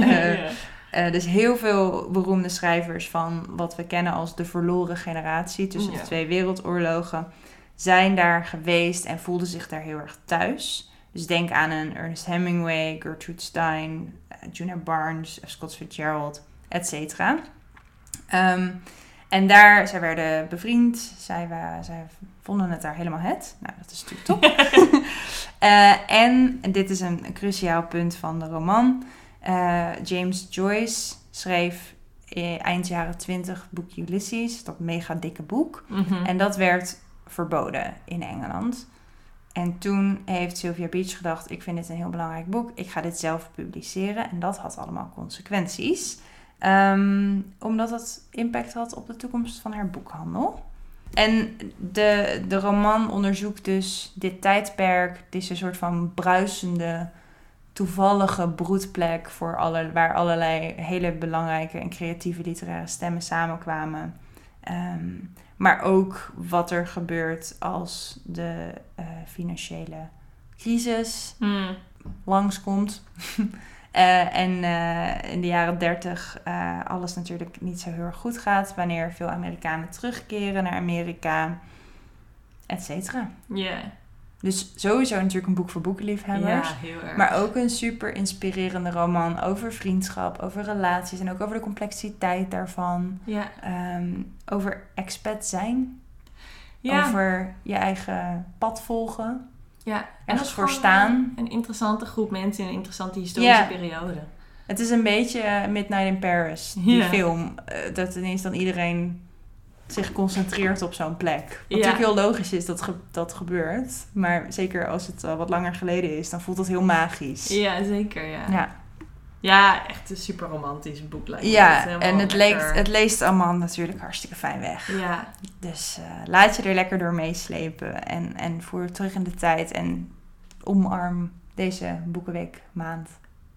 Eh, dus heel veel beroemde schrijvers van wat we kennen als de verloren generatie tussen de twee wereldoorlogen zijn daar geweest en voelden zich daar heel erg thuis. Dus denk aan een Ernest Hemingway, Gertrude Stein, eh, Juna Barnes. Scott Fitzgerald, et cetera. Ehm, en daar, zij werden bevriend. Zij, wa- zij vonden het daar helemaal het. Nou, dat is natuurlijk top. Eh, en, en dit is een, een cruciaal punt van de roman. eh, James Joyce schreef eind jaren 20 boek Ulysses, dat mega dikke boek. Mhm. En dat werd verboden in Engeland. En toen heeft Sylvia Beach gedacht: ik vind dit een heel belangrijk boek, ik ga dit zelf publiceren. En dat had allemaal consequenties, Ehm, omdat het impact had op de toekomst van haar boekhandel. En de, de roman onderzoekt dus dit tijdperk, deze soort van bruisende, toevallige broedplek voor waar allerlei hele belangrijke en creatieve literaire stemmen samenkwamen. Ehm, maar ook wat er gebeurt als de eh, financiële crisis Mm. langskomt. Eh, en eh, in de jaren 30 eh, alles natuurlijk niet zo heel erg goed gaat. Wanneer veel Amerikanen terugkeren naar Amerika, et cetera. Ja. Dus sowieso natuurlijk een boek voor boekenliefhebbers. Ja, heel erg. Maar ook een super inspirerende roman over vriendschap, over relaties en ook over de complexiteit daarvan. Ja. Ehm, over expat zijn, Ja. over je eigen pad volgen. ja. En ergens dat is voor gewoon, staan. eh, Een interessante groep mensen in een interessante historische Ja. periode. Het is een beetje eh, Midnight in Paris, die Ja. film. eh, dat ineens dan iedereen zich concentreert op zo'n plek. Wat Ja. natuurlijk heel logisch is dat ge- dat gebeurt. Maar zeker als het al wat langer geleden is, dan voelt het heel magisch. Ja, zeker. Ja, ja. Ja, echt een super romantisch boek lijkt ja Het en het, leekt, het leest allemaal natuurlijk hartstikke fijn weg. Ja, Dus eh, laat je er lekker door meeslepen. En, en voer terug in de tijd. En omarm deze boekenweek maand.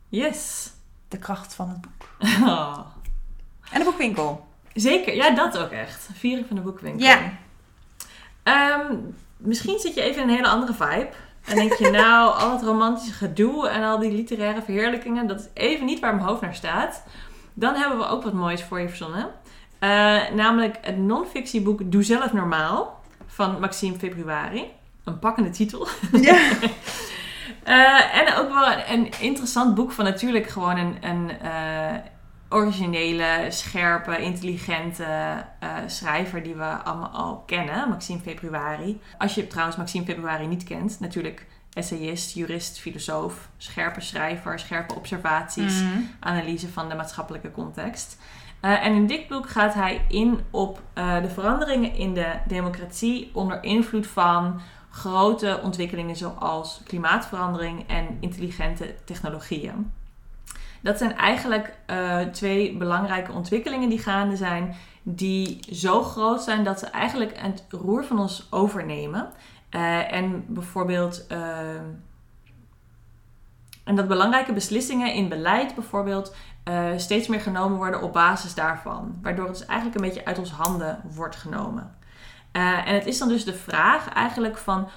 yes. De kracht van het boek. Oh. En de boekwinkel. Zeker, ja, dat ook echt. Viering van de boekwinkel. Ja. Ehm, misschien zit je even in een hele andere vibe. En denk je, nou, al het romantische gedoe en al die literaire verheerlijkingen, dat is even niet waar mijn hoofd naar staat. Dan hebben we ook wat moois voor je verzonnen. Eh, namelijk het non-fictieboek Doe zelf normaal van Maxime Februari. Een pakkende titel. Ja. Eh, en ook wel een, een interessant boek van natuurlijk gewoon een, een eh, originele, scherpe, intelligente eh, schrijver die we allemaal al kennen, Maxime Februari. Als je trouwens Maxime Februari niet kent, natuurlijk essayist, jurist, filosoof, scherpe schrijver, scherpe observaties, Mhm. analyse van de maatschappelijke context. Eh, en in dit boek gaat hij in op eh, de veranderingen in de democratie onder invloed van grote ontwikkelingen zoals klimaatverandering en intelligente technologieën. Dat zijn eigenlijk eh, twee belangrijke ontwikkelingen die gaande zijn, die zo groot zijn dat ze eigenlijk het roer van ons overnemen. Eh, en bijvoorbeeld. eh, en dat belangrijke beslissingen in beleid bijvoorbeeld eh, steeds meer genomen worden op basis daarvan. Waardoor het dus eigenlijk een beetje uit onze handen wordt genomen. En het is dan dus de vraag eigenlijk van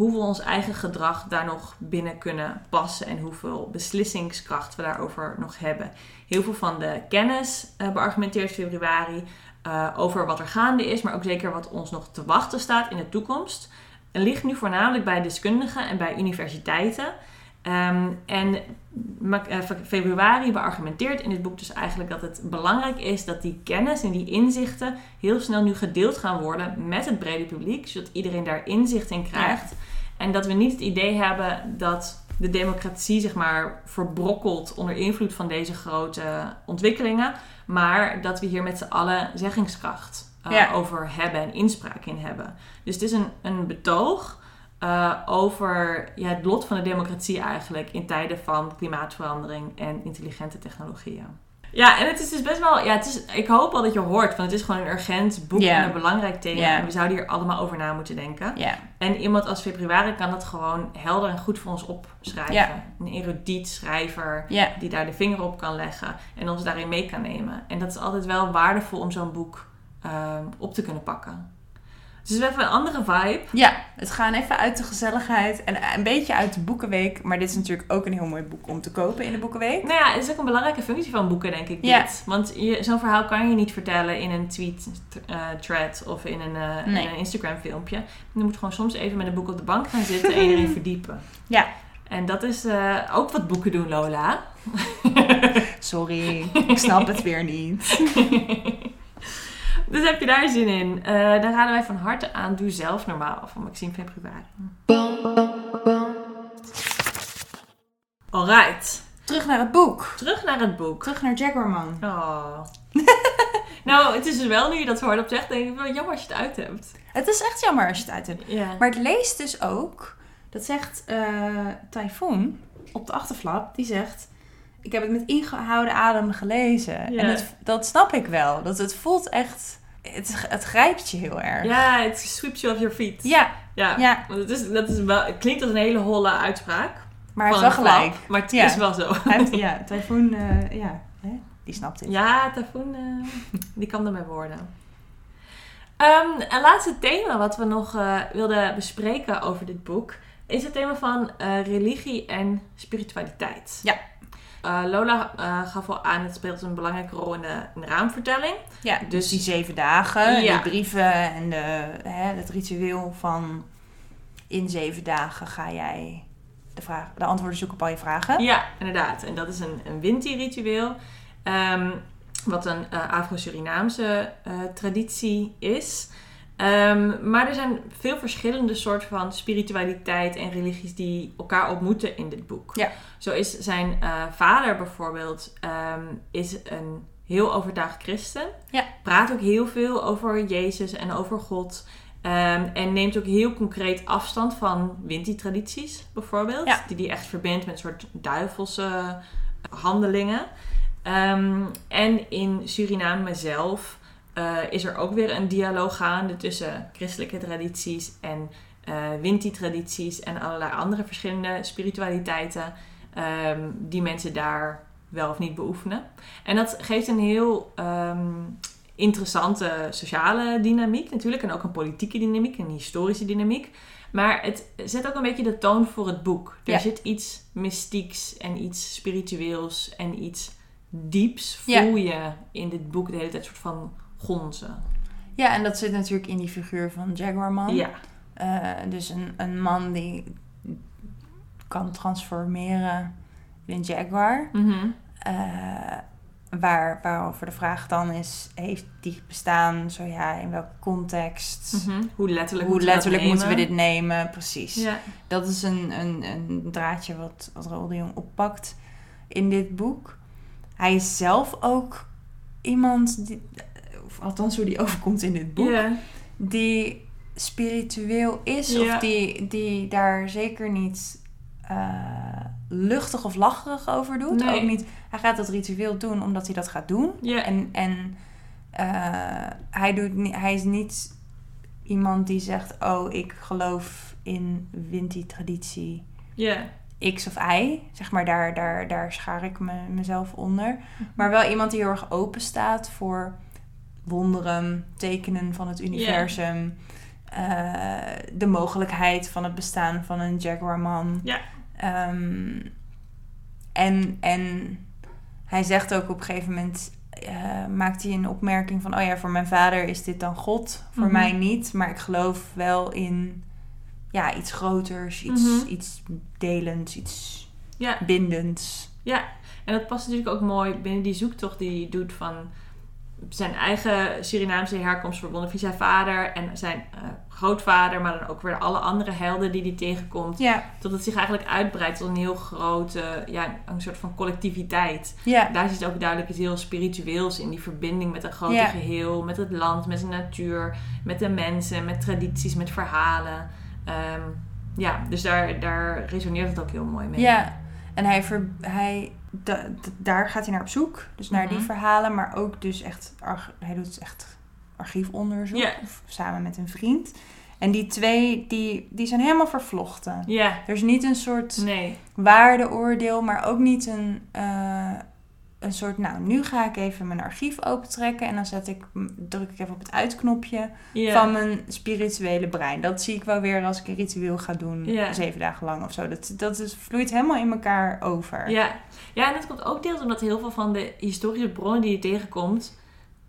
hoe we ons eigen gedrag daar nog binnen kunnen passen en hoeveel beslissingskracht we daarover nog hebben. Heel veel van de kennis eh, beargumenteert februari eh, over wat er gaande is, maar ook zeker wat ons nog te wachten staat in de toekomst. Het ligt nu voornamelijk bij deskundigen en bij universiteiten. Ehm, en eh, februari beargumenteert in dit boek dus eigenlijk dat het belangrijk is dat die kennis en die inzichten heel snel nu gedeeld gaan worden met het brede publiek, zodat iedereen daar inzicht in krijgt. En dat we niet het idee hebben dat de democratie zeg maar verbrokkelt onder invloed van deze grote ontwikkelingen, maar dat we hier met z'n allen zeggingskracht eh, Ja. over hebben en inspraak in hebben. Dus het is een, een betoog eh, over ja, het lot van de democratie eigenlijk in tijden van klimaatverandering en intelligente technologieën. Ja, en het is dus best wel, ja, het is, ik hoop wel dat je hoort, want het is gewoon een urgent boek en een belangrijk thema. En we zouden hier allemaal over na moeten denken. Ja. En iemand als februari kan dat gewoon helder en goed voor ons opschrijven. Een erudiet schrijver die daar de vinger op kan leggen en ons daarin mee kan nemen. En dat is altijd wel waardevol om zo'n boek ehm, op te kunnen pakken. Dus het is even een andere vibe. Ja, het gaan even uit de gezelligheid en een beetje uit de boekenweek. Maar dit is natuurlijk ook een heel mooi boek om te kopen in de boekenweek. Nou ja, het is ook een belangrijke functie van boeken, denk ik. Ja. Dit. Want je- zo'n verhaal kan je niet vertellen in een tweet, eh, thread of in een, eh, in een Instagram filmpje. Je moet gewoon soms even met een boek op de bank gaan zitten en erin verdiepen. Ja. En dat is eh, ook wat boeken doen, Lola. Sorry, ik snap het weer niet. dus heb je daar zin in? Eh dan raden wij van harte aan Doe Zelf Normaal van Maxime Februari. Alright, Terug naar het boek. terug naar het boek. Terug naar Jaguarman. Oh. nou, het is dus wel, nu je dat zo hardop zegt, denk ik wel jammer als je het uit hebt. Het is echt jammer als je het uit hebt. Ja. Maar het leest dus ook, dat zegt eh Typhoon op de achterflap, die zegt... Ik heb het met ingehouden adem gelezen. Ja. En het, dat snap ik wel. Dat het voelt echt... Het, het grijpt je heel erg. Ja, het sweeps you off your feet. Ja, Ja. ja. Want het, is, dat is wel, het klinkt als een hele holle uitspraak. maar van heeft wel gelijk. maar het Ja. is wel zo. Heeft, ja, Typhoon, eh, ja, hè, die snapt het. Ja, Tafoen, eh, die kan ermee worden. Ehm een laatste thema wat we nog eh, wilden bespreken over dit boek... is het thema van eh, religie en spiritualiteit. Ja. Eh, Lola eh, gaf al aan, het speelt een belangrijke rol in de, in de raamvertelling. Ja, dus Dus- die zeven dagen, Ja. de brieven en de, hè, het ritueel van in zeven dagen ga jij de, vraag, de antwoorden zoeken op al je vragen. Ja, inderdaad. En dat is een, een Winti-ritueel. ehm, wat een eh, Afro-Surinaamse traditie is. Ehm, maar er zijn veel verschillende soorten van spiritualiteit en religies die elkaar ontmoeten in dit boek. Ja. Zo is zijn eh, vader bijvoorbeeld ehm, is een heel overtuigd christen. Ja. Praat ook heel veel over Jezus en over God. Ehm, en neemt ook heel concreet afstand van Winti-tradities bijvoorbeeld. Ja. Die die echt verbindt met een soort duivelse handelingen. Ehm, en in Suriname zelf eh, is er ook weer een dialoog gaande tussen christelijke tradities en eh Winti-tradities en allerlei andere verschillende spiritualiteiten ehm, die mensen daar wel of niet beoefenen. En dat geeft een heel ehm, interessante sociale dynamiek natuurlijk en ook een politieke dynamiek, een historische dynamiek. Maar het zet ook een beetje de toon voor het boek. Er Ja. zit iets mystieks en iets spiritueels en iets dieps Ja. voel je in dit boek de hele tijd soort van gonzen. Ja, en dat zit natuurlijk in die figuur van Jaguarman. Ja. Eh, dus een, een man die kan transformeren in een jaguar. Mhm. Eh, waar, waarover de vraag dan is, heeft die bestaan? Zo ja, in welke context? Mhm. Hoe letterlijk, Hoe moeten we letterlijk moeten we dit nemen? Precies. Ja. Dat is een, een, een draadje wat, wat de Jong oppakt in dit boek. Hij is zelf ook iemand, die, of althans hoe die overkomt in dit boek, die spiritueel is. Of die, die daar zeker niet eh, luchtig of lacherig over doet. Nee. Ook niet, hij gaat dat ritueel doen omdat hij dat gaat doen. En, en eh, hij, doet, hij is niet iemand die zegt: Oh, ik geloof in Winti-traditie Ja. X of Y. Zeg maar, daar, daar, daar schaar ik me, mezelf onder. Maar wel iemand die heel erg open staat voor wonderen, tekenen van het universum. eh, de mogelijkheid van het bestaan van een Jaguarman. Ja. Ehm, en, en hij zegt ook op een gegeven moment... eh, maakt hij een opmerking van... oh ja, voor mijn vader is dit dan God. Voor Mhm. mij niet. Maar ik geloof wel in ja, iets groters. Iets, Mhm. iets delends. Iets bindends. Ja, en dat past natuurlijk ook mooi binnen die zoektocht die hij doet van zijn eigen Surinaamse herkomst verbonden via zijn vader en zijn eh, grootvader, maar dan ook weer alle andere helden die hij tegenkomt. Ja, Tot het zich eigenlijk uitbreidt tot een heel grote, ja, een soort van collectiviteit. ja, Daar zit ook duidelijk iets heel spiritueels in, die verbinding met een grote Ja. geheel, met het land, met de natuur, met de mensen, met tradities, met verhalen. Ehm, ja, dus daar, daar resoneert het ook heel mooi mee. ja. En hij, ver, hij da- da- daar gaat hij naar op zoek. Dus naar die Mhm. verhalen, maar ook dus echt, hij doet echt archiefonderzoek. Of samen met een vriend. En die twee, die, die zijn helemaal vervlochten. Ja, Er is niet een soort nee. waardeoordeel, maar ook niet een, eh, een soort, nou, nu ga ik even mijn archief opentrekken en dan zet ik, druk ik even op het uitknopje van mijn spirituele brein. Dat zie ik wel weer als ik een ritueel ga doen, zeven dagen lang of zo. Dat, dat is, vloeit helemaal in elkaar over. Ja. ja, en dat komt ook deels omdat heel veel van de historische bronnen die je tegenkomt,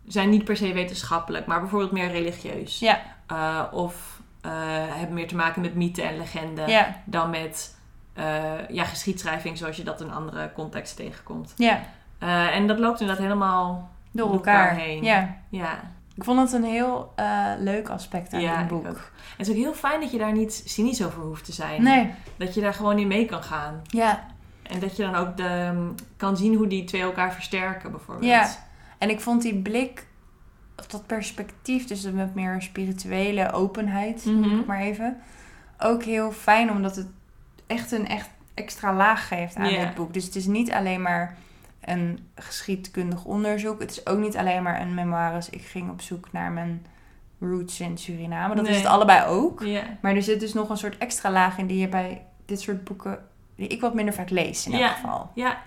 zijn niet per se wetenschappelijk, maar bijvoorbeeld meer religieus. Ja, Eh, of eh, hebben meer te maken met mythe en legende dan met eh, ja, geschiedschrijving zoals je dat in andere contexten tegenkomt. ja. Eh, en dat loopt inderdaad helemaal Door Door elkaar. elkaar heen. Ja. ja. Ik vond het een heel eh, leuk aspect aan Ja, het boek. ook. En het is ook heel fijn dat je daar niet cynisch over hoeft te zijn. Nee, Dat je daar gewoon in mee kan gaan. ja. En dat je dan ook de, kan zien hoe die twee elkaar versterken, bijvoorbeeld. Ja. En ik vond die blik, of dat perspectief, dus met meer spirituele openheid, noem ik maar even, ook heel fijn omdat het echt een echt extra laag geeft aan dit boek. Dus het is niet alleen maar een geschiedkundig onderzoek. Het is ook niet alleen maar een memoires. Ik ging op zoek naar mijn roots in Suriname. Dat is het allebei ook. Maar er zit dus nog een soort extra laag in die je bij dit soort boeken, die ik wat minder vaak lees in elk geval. Ja,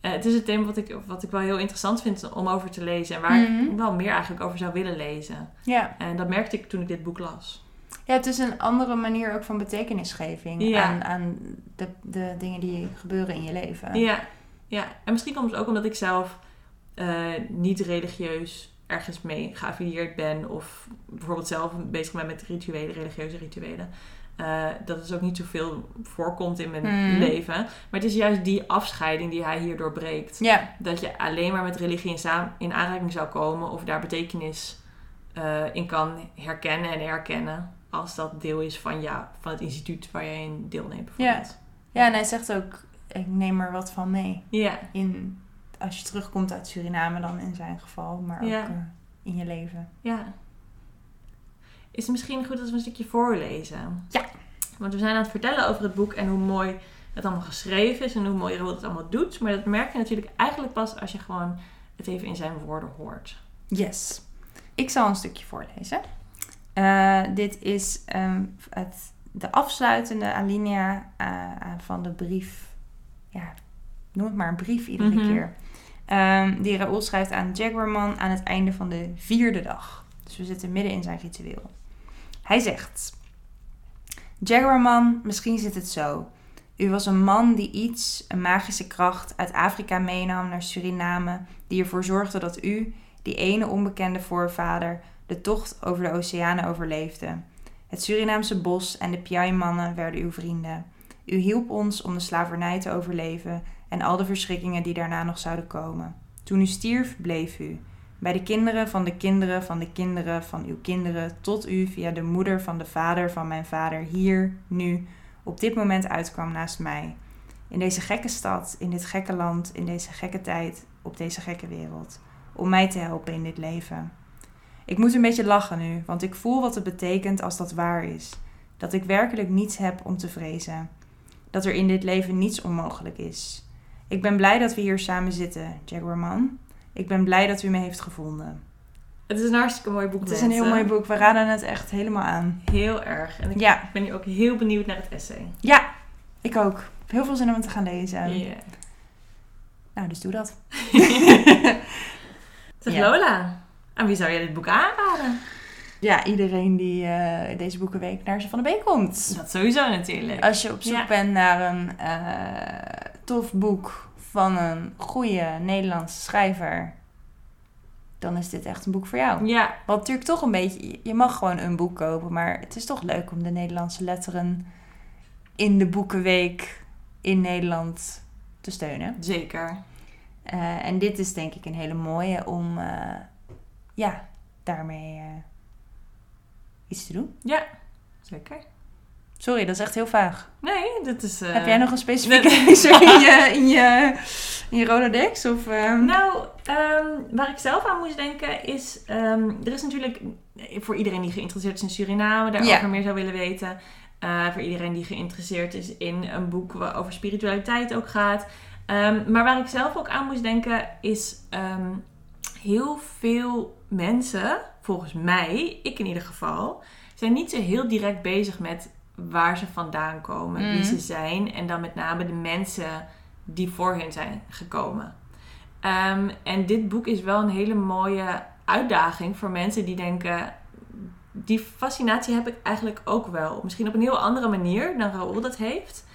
Eh, het is een thema wat ik, wat ik wel heel interessant vind om over te lezen. En waar Mhm. ik wel meer eigenlijk over zou willen lezen. Ja. En dat merkte ik toen ik dit boek las. ja, het is een andere manier ook van betekenisgeving Ja. aan, aan de, de dingen die gebeuren in je leven. Ja, ja. en misschien komt het ook omdat ik zelf eh, niet religieus ergens mee geaffilieerd ben. Of bijvoorbeeld zelf bezig ben met rituelen, religieuze rituelen. Eh, dat het ook niet zoveel voorkomt in mijn Mhm. leven. Maar het is juist die afscheiding die hij hier doorbreekt. Ja, dat je alleen maar met religie in, aanraking zou komen of daar betekenis eh, in kan herkennen en herkennen als dat deel is van, ja, van het instituut waar je in deelneemt bijvoorbeeld. ja, en hij zegt ook, ik neem er wat van mee. Ja, In, als je terugkomt uit Suriname dan in zijn geval, maar ook eh, in je leven. ja. Is het misschien goed als we een stukje voorlezen? Ja. Want we zijn aan het vertellen over het boek en hoe mooi het allemaal geschreven is en hoe mooi Roald het allemaal doet. Maar dat merk je natuurlijk eigenlijk pas als je gewoon het even in zijn woorden hoort. Yes. Ik zal een stukje voorlezen. Eh, dit is ehm, het, de afsluitende alinea eh, van de brief. Ja, noem het maar een brief iedere Mhm. keer. Ehm, die Raoul schrijft aan Jaguarman aan het einde van de vierde dag. Dus we zitten midden in zijn ritueel. Hij zegt... Jaguarman, misschien zit het zo. U was een man die iets, een magische kracht, uit Afrika meenam naar Suriname, die ervoor zorgde dat u, die ene onbekende voorvader, de tocht over de oceanen overleefde. Het Surinaamse bos en de Piai-mannen werden uw vrienden. U hielp ons om de slavernij te overleven en al de verschrikkingen die daarna nog zouden komen. Toen u stierf, bleef u. Bij de kinderen van de kinderen van de kinderen van uw kinderen, tot u via de moeder van de vader van mijn vader hier, nu, op dit moment uitkwam naast mij. In deze gekke stad, in dit gekke land, in deze gekke tijd, op deze gekke wereld. Om mij te helpen in dit leven. Ik moet een beetje lachen nu, want ik voel wat het betekent als dat waar is. Dat ik werkelijk niets heb om te vrezen. Dat er in dit leven niets onmogelijk is. Ik ben blij dat we hier samen zitten, Jaguarman. Ik ben blij dat u me heeft gevonden. Het is een hartstikke mooi boek. Het is een heel mooi boek. We raden het echt helemaal aan. Heel erg. En ik Ja, ben nu ook heel benieuwd naar het essay. ja, ik ook. Heel veel zin om het te gaan lezen. Ja. Nou, dus doe dat. Zeg Ja. Lola, aan wie zou jij dit boek aanraden? Ja, iedereen die eh, deze boekenweek naar ze van de Beek komt. Dat sowieso natuurlijk. Als je op zoek Ja. bent naar een eh, tof boek van een goede Nederlandse schrijver, dan is dit echt een boek voor jou. Ja, Wat natuurlijk toch een beetje, je mag gewoon een boek kopen, maar het is toch leuk om de Nederlandse letteren in de boekenweek in Nederland te steunen. zeker. Eh, en dit is denk ik een hele mooie om, ja, daarmee iets te doen. Ja, zeker. Sorry, dat is echt heel vaag. Nee, dit is... eh, Heb jij nog een specifieke nee. lezer in je, in je, in je Rolodex? Of, ehm, Nou, ehm, waar ik zelf aan moest denken is... ehm, er is natuurlijk voor iedereen die geïnteresseerd is in Suriname... daarover Ja. meer zou willen weten... eh, voor iedereen die geïnteresseerd is in een boek... wat over spiritualiteit ook gaat... Maar waar ik zelf ook aan moest denken is... heel veel mensen, volgens mij, ik in ieder geval... zijn niet zo heel direct bezig met waar ze vandaan komen, wie Mhm. ze zijn... en dan met name de mensen die voor hen zijn gekomen. Ehm, en dit boek is wel een hele mooie uitdaging voor mensen die denken... Die fascinatie heb ik eigenlijk ook wel. Misschien op een heel andere manier dan Raoul dat heeft.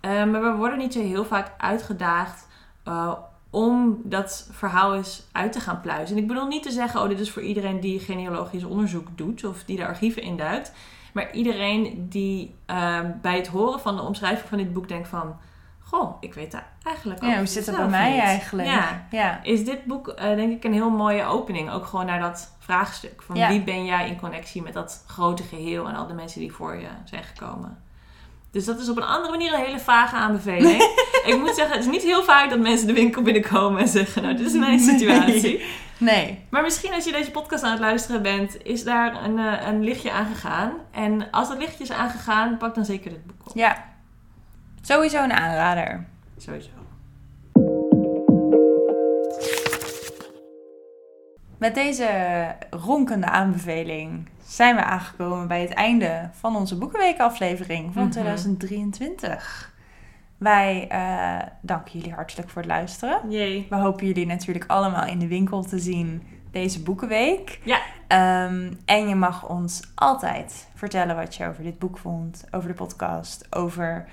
Ehm, maar we worden niet zo heel vaak uitgedaagd eh, om dat verhaal eens uit te gaan pluizen. En ik bedoel niet te zeggen, oh, dit is voor iedereen die genealogisch onderzoek doet of die de archieven induikt. Maar iedereen die ehm, bij het horen van de omschrijving van dit boek denkt van... Goh, ik weet daar eigenlijk ook ja, hoe zit het bij mij niet. eigenlijk? Ja, ja. is dit boek eh, denk ik een heel mooie opening. Ook gewoon naar dat vraagstuk. Van Ja. wie ben jij in connectie met dat grote geheel en al de mensen die voor je zijn gekomen. Dus dat is op een andere manier een hele vage aanbeveling. ik moet zeggen, het is niet heel vaak dat mensen de winkel binnenkomen en zeggen, nou dit is mijn situatie. Nee. Maar misschien als je deze podcast aan het luisteren bent, is daar een, eh, een lichtje aangegaan. En als dat lichtje is aangegaan, pak dan zeker dit boek op. Ja. Sowieso een aanrader. Sowieso. Met deze ronkende aanbeveling zijn we aangekomen bij het einde van onze Boekenweek-aflevering van Mhm. 2023. Wij eh, danken jullie hartelijk voor het luisteren. We hopen jullie natuurlijk allemaal in de winkel te zien deze Boekenweek. Ja. Ehm, en je mag ons altijd vertellen wat je over dit boek vond, over de podcast, over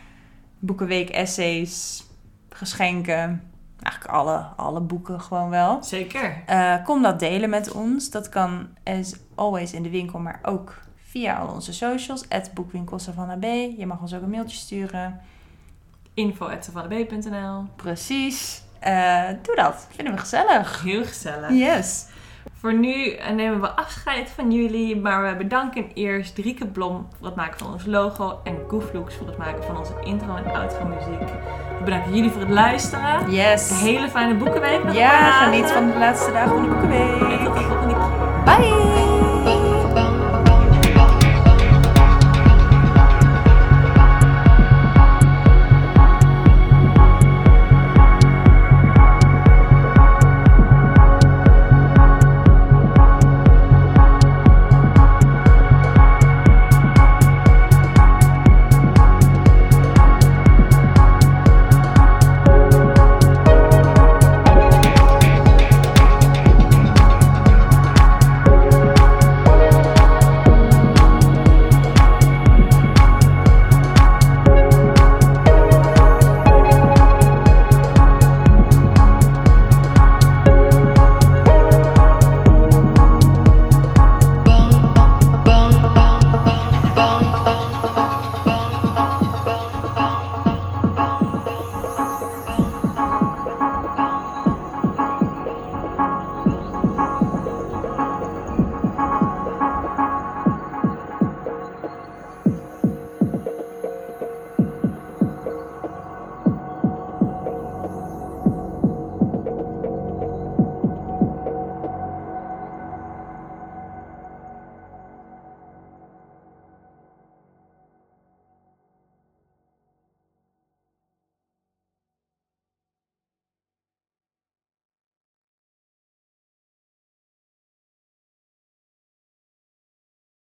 Boekenweek essays, geschenken. Eigenlijk alle, alle boeken gewoon wel. Zeker. Eh, kom dat delen met ons. Dat kan as always in de winkel, maar ook via al onze socials. At boekwinkel B. Je mag ons ook een mailtje sturen. info.savannab.nl Precies. Eh, doe dat. Vinden we gezellig. Heel gezellig. Yes. Voor nu eh, nemen we afscheid van jullie, maar we bedanken eerst Rieke Blom voor het maken van ons logo en Gooflooks voor het maken van onze intro en outro muziek. We bedanken jullie voor het luisteren. Yes. Een hele fijne boekenweek. nog Ja, geniet van de laatste dagen van de En boekenweek. tot de volgende keer. Bye.